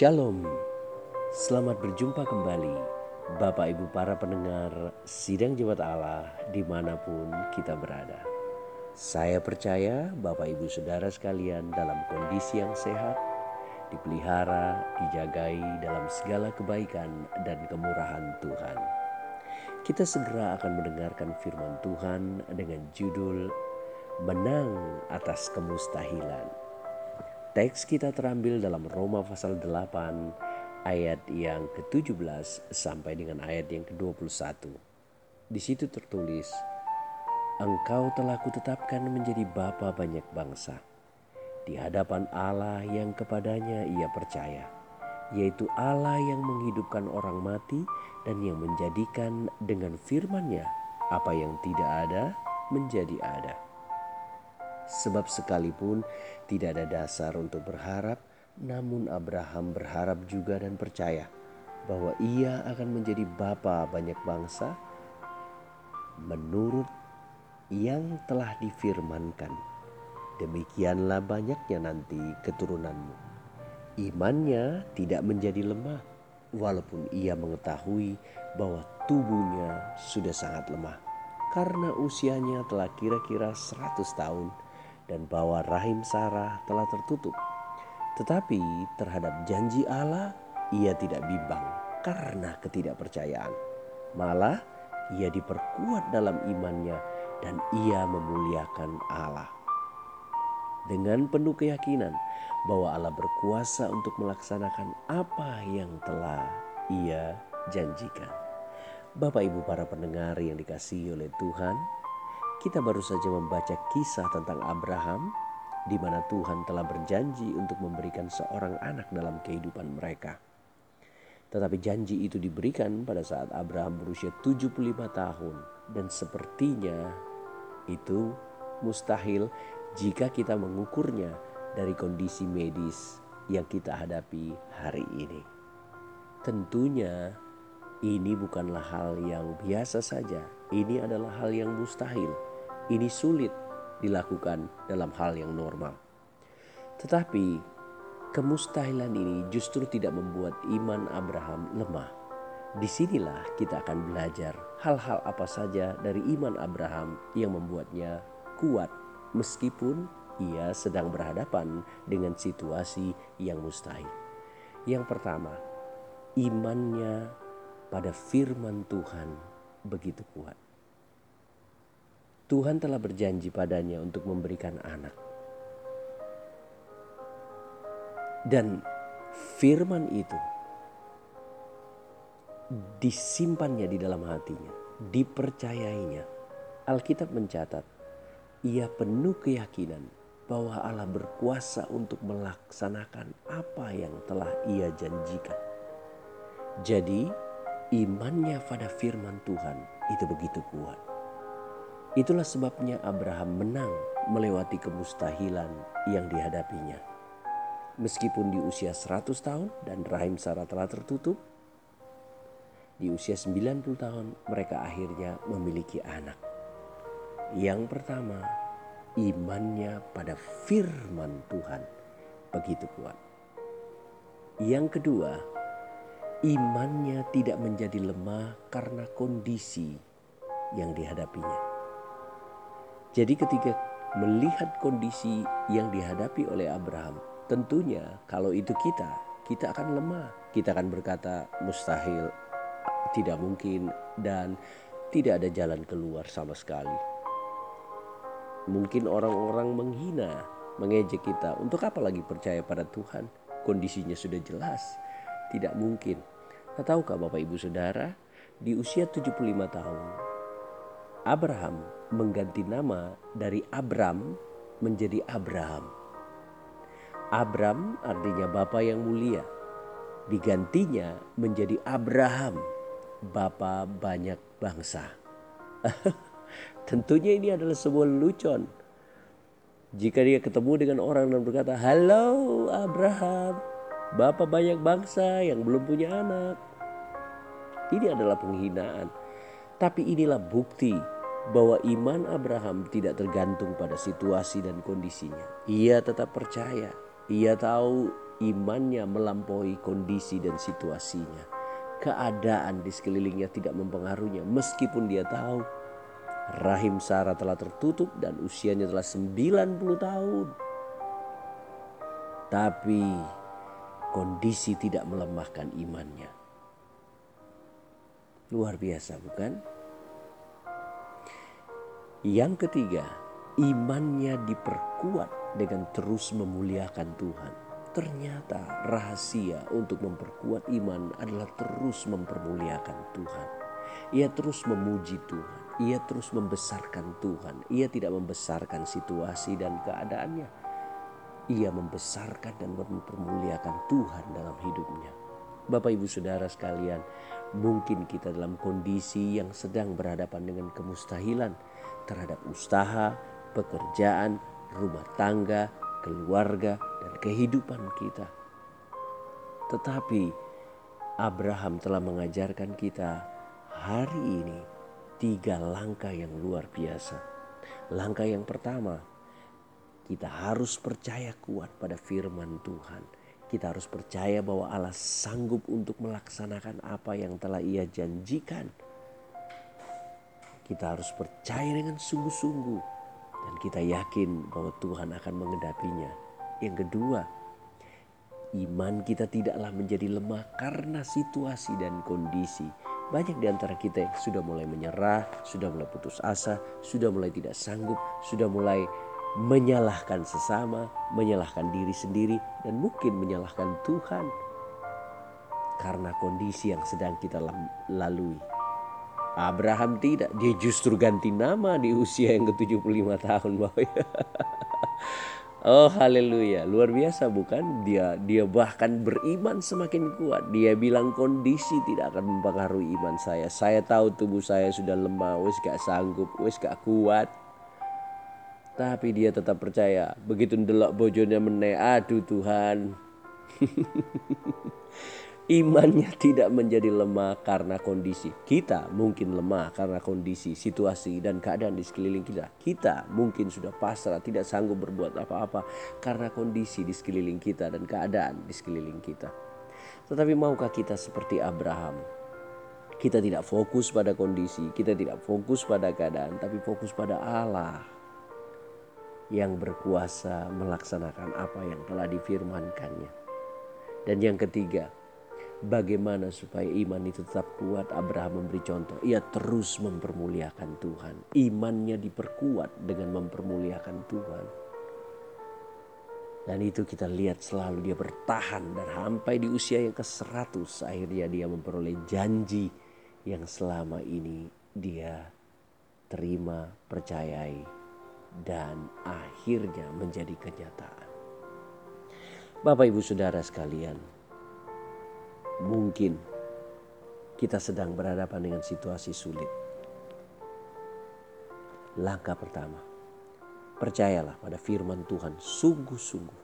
Shalom, selamat berjumpa kembali Bapak Ibu para pendengar Sidang Jemaat Allah di mana pun kita berada. Saya percaya Bapak Ibu Saudara sekalian dalam kondisi yang sehat, dipelihara, dijagai dalam segala kebaikan dan kemurahan Tuhan. Kita segera akan mendengarkan firman Tuhan dengan judul Menang atas Kemustahilan. Teks kita terambil dalam Roma pasal 8 ayat yang ke-17 sampai dengan ayat yang ke-21. Di situ tertulis, Engkau telah kutetapkan menjadi bapa banyak bangsa di hadapan Allah yang kepadanya ia percaya, yaitu Allah yang menghidupkan orang mati dan yang menjadikan dengan firman-Nya apa yang tidak ada menjadi ada Sebab sekalipun tidak ada dasar untuk berharap, namun Abraham berharap juga dan percaya bahwa ia akan menjadi bapa banyak bangsa menurut yang telah difirmankan. Demikianlah banyaknya nanti keturunanmu. Imannya tidak menjadi lemah walaupun ia mengetahui bahwa tubuhnya sudah sangat lemah karena usianya telah kira-kira 100 tahun dan bahwa rahim Sarah telah tertutup. Tetapi terhadap janji Allah ia tidak bimbang karena ketidakpercayaan. Malah ia diperkuat dalam imannya dan ia memuliakan Allah. Dengan penuh keyakinan bahwa Allah berkuasa untuk melaksanakan apa yang telah ia janjikan. Bapak Ibu para pendengar yang dikasihi oleh Tuhan, kita baru saja membaca kisah tentang Abraham di mana Tuhan telah berjanji untuk memberikan seorang anak dalam kehidupan mereka. Tetapi janji itu diberikan pada saat Abraham berusia 75 tahun dan sepertinya itu mustahil jika kita mengukurnya dari kondisi medis yang kita hadapi hari ini. Tentunya ini bukanlah hal yang biasa saja, ini adalah hal yang mustahil ini sulit dilakukan dalam hal yang normal. Tetapi kemustahilan ini justru tidak membuat iman Abraham lemah. Di sinilah kita akan belajar hal-hal apa saja dari iman Abraham yang membuatnya kuat meskipun ia sedang berhadapan dengan situasi yang mustahil. Yang pertama, imannya pada firman Tuhan begitu kuat. Tuhan telah berjanji padanya untuk memberikan anak. Dan firman itu disimpannya di dalam hatinya, dipercayainya. Alkitab mencatat, ia penuh keyakinan bahwa Allah berkuasa untuk melaksanakan apa yang telah ia janjikan. Jadi, imannya pada firman Tuhan itu begitu kuat. Itulah sebabnya Abraham menang melewati kemustahilan yang dihadapinya. Meskipun di usia 100 tahun dan rahim Sarah telah tertutup, di usia 90 tahun mereka akhirnya memiliki anak. Yang pertama, imannya pada firman Tuhan begitu kuat. Yang kedua, imannya tidak menjadi lemah karena kondisi yang dihadapinya. Jadi ketika melihat kondisi yang dihadapi oleh Abraham, tentunya kalau itu kita, kita akan lemah. Kita akan berkata mustahil, tidak mungkin dan tidak ada jalan keluar sama sekali. Mungkin orang-orang menghina, mengejek kita. Untuk apa lagi percaya pada Tuhan? Kondisinya sudah jelas. Tidak mungkin. Nah, tahukah Bapak Ibu Saudara, di usia 75 tahun, Abraham mengganti nama dari Abram menjadi Abraham. Abram artinya Bapa yang mulia. Digantinya menjadi Abraham, Bapa banyak bangsa. Tentunya ini adalah sebuah lucon. Jika dia ketemu dengan orang dan berkata, "Halo Abraham, Bapak banyak bangsa yang belum punya anak." Ini adalah penghinaan. Tapi inilah bukti bahwa iman Abraham tidak tergantung pada situasi dan kondisinya. Ia tetap percaya. Ia tahu Imannya melampaui kondisi dan situasinya. Keadaan di sekelilingnya tidak mempengaruhinya meskipun dia tahu rahim Sarah telah tertutup dan usianya telah 90 tahun. Tapi kondisi tidak melemahkan imannya. Luar biasa bukan? Yang ketiga, imannya diperkuat dengan terus memuliakan Tuhan. Ternyata rahasia untuk memperkuat iman adalah terus mempermuliakan Tuhan. Ia terus memuji Tuhan, ia terus membesarkan Tuhan. Ia tidak membesarkan situasi dan keadaannya. Ia membesarkan dan mempermuliakan Tuhan dalam hidupnya. Bapak, ibu, saudara sekalian, mungkin kita dalam kondisi yang sedang berhadapan dengan kemustahilan terhadap usaha, pekerjaan, rumah tangga, keluarga, dan kehidupan kita. Tetapi Abraham telah mengajarkan kita hari ini tiga langkah yang luar biasa. Langkah yang pertama, kita harus percaya kuat pada firman Tuhan. Kita harus percaya bahwa Allah sanggup untuk melaksanakan apa yang telah Ia janjikan kita harus percaya dengan sungguh-sungguh dan kita yakin bahwa Tuhan akan mengendapinya. Yang kedua, iman kita tidaklah menjadi lemah karena situasi dan kondisi. Banyak di antara kita yang sudah mulai menyerah, sudah mulai putus asa, sudah mulai tidak sanggup, sudah mulai menyalahkan sesama, menyalahkan diri sendiri, dan mungkin menyalahkan Tuhan karena kondisi yang sedang kita lalui. Abraham tidak, dia justru ganti nama di usia yang ke-75 tahun. oh haleluya, luar biasa bukan? Dia dia bahkan beriman semakin kuat. Dia bilang kondisi tidak akan mempengaruhi iman saya. Saya tahu tubuh saya sudah lemah, wes gak sanggup, wes gak kuat. Tapi dia tetap percaya. Begitu ndelok bojonya meneh, aduh Tuhan. imannya tidak menjadi lemah karena kondisi. Kita mungkin lemah karena kondisi, situasi, dan keadaan di sekeliling kita. Kita mungkin sudah pasrah, tidak sanggup berbuat apa-apa karena kondisi di sekeliling kita dan keadaan di sekeliling kita. Tetapi maukah kita seperti Abraham? Kita tidak fokus pada kondisi, kita tidak fokus pada keadaan, tapi fokus pada Allah yang berkuasa melaksanakan apa yang telah difirmankannya. Dan yang ketiga, Bagaimana supaya iman itu tetap kuat? Abraham memberi contoh. Ia terus mempermuliakan Tuhan. Imannya diperkuat dengan mempermuliakan Tuhan. Dan itu kita lihat selalu dia bertahan dan sampai di usia yang ke-100 akhirnya dia memperoleh janji yang selama ini dia terima, percayai dan akhirnya menjadi kenyataan. Bapak Ibu Saudara sekalian, Mungkin kita sedang berhadapan dengan situasi sulit. Langkah pertama, percayalah pada firman Tuhan sungguh-sungguh.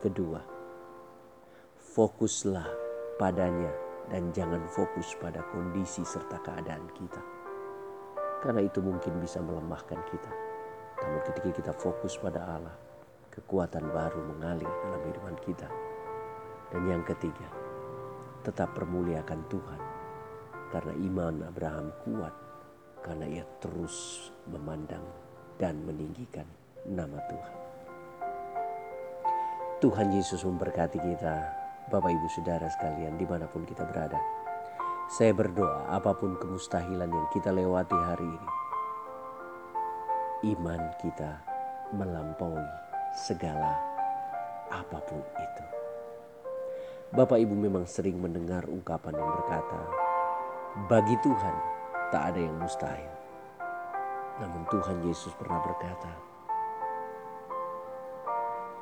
Kedua, fokuslah padanya dan jangan fokus pada kondisi serta keadaan kita. Karena itu mungkin bisa melemahkan kita. Namun ketika kita fokus pada Allah, kekuatan baru mengalir dalam kehidupan kita dan yang ketiga, tetap permuliakan Tuhan. Karena iman Abraham kuat. Karena ia terus memandang dan meninggikan nama Tuhan. Tuhan Yesus memberkati kita, Bapak Ibu Saudara sekalian di mana pun kita berada. Saya berdoa apa pun kemustahilan yang kita lewati hari ini. Iman kita melampaui segala apa pun itu. Bapak Ibu memang sering mendengar ungkapan yang berkata, "Bagi Tuhan tak ada yang mustahil." Namun Tuhan Yesus pernah berkata,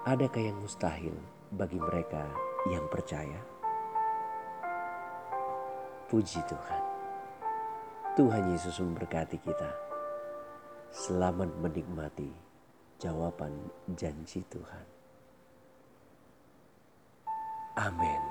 "Adakah yang mustahil bagi mereka yang percaya?" Puji Tuhan. Tuhan Yesus memberkati kita. Selamat menikmati jawaban janji Tuhan. Amin.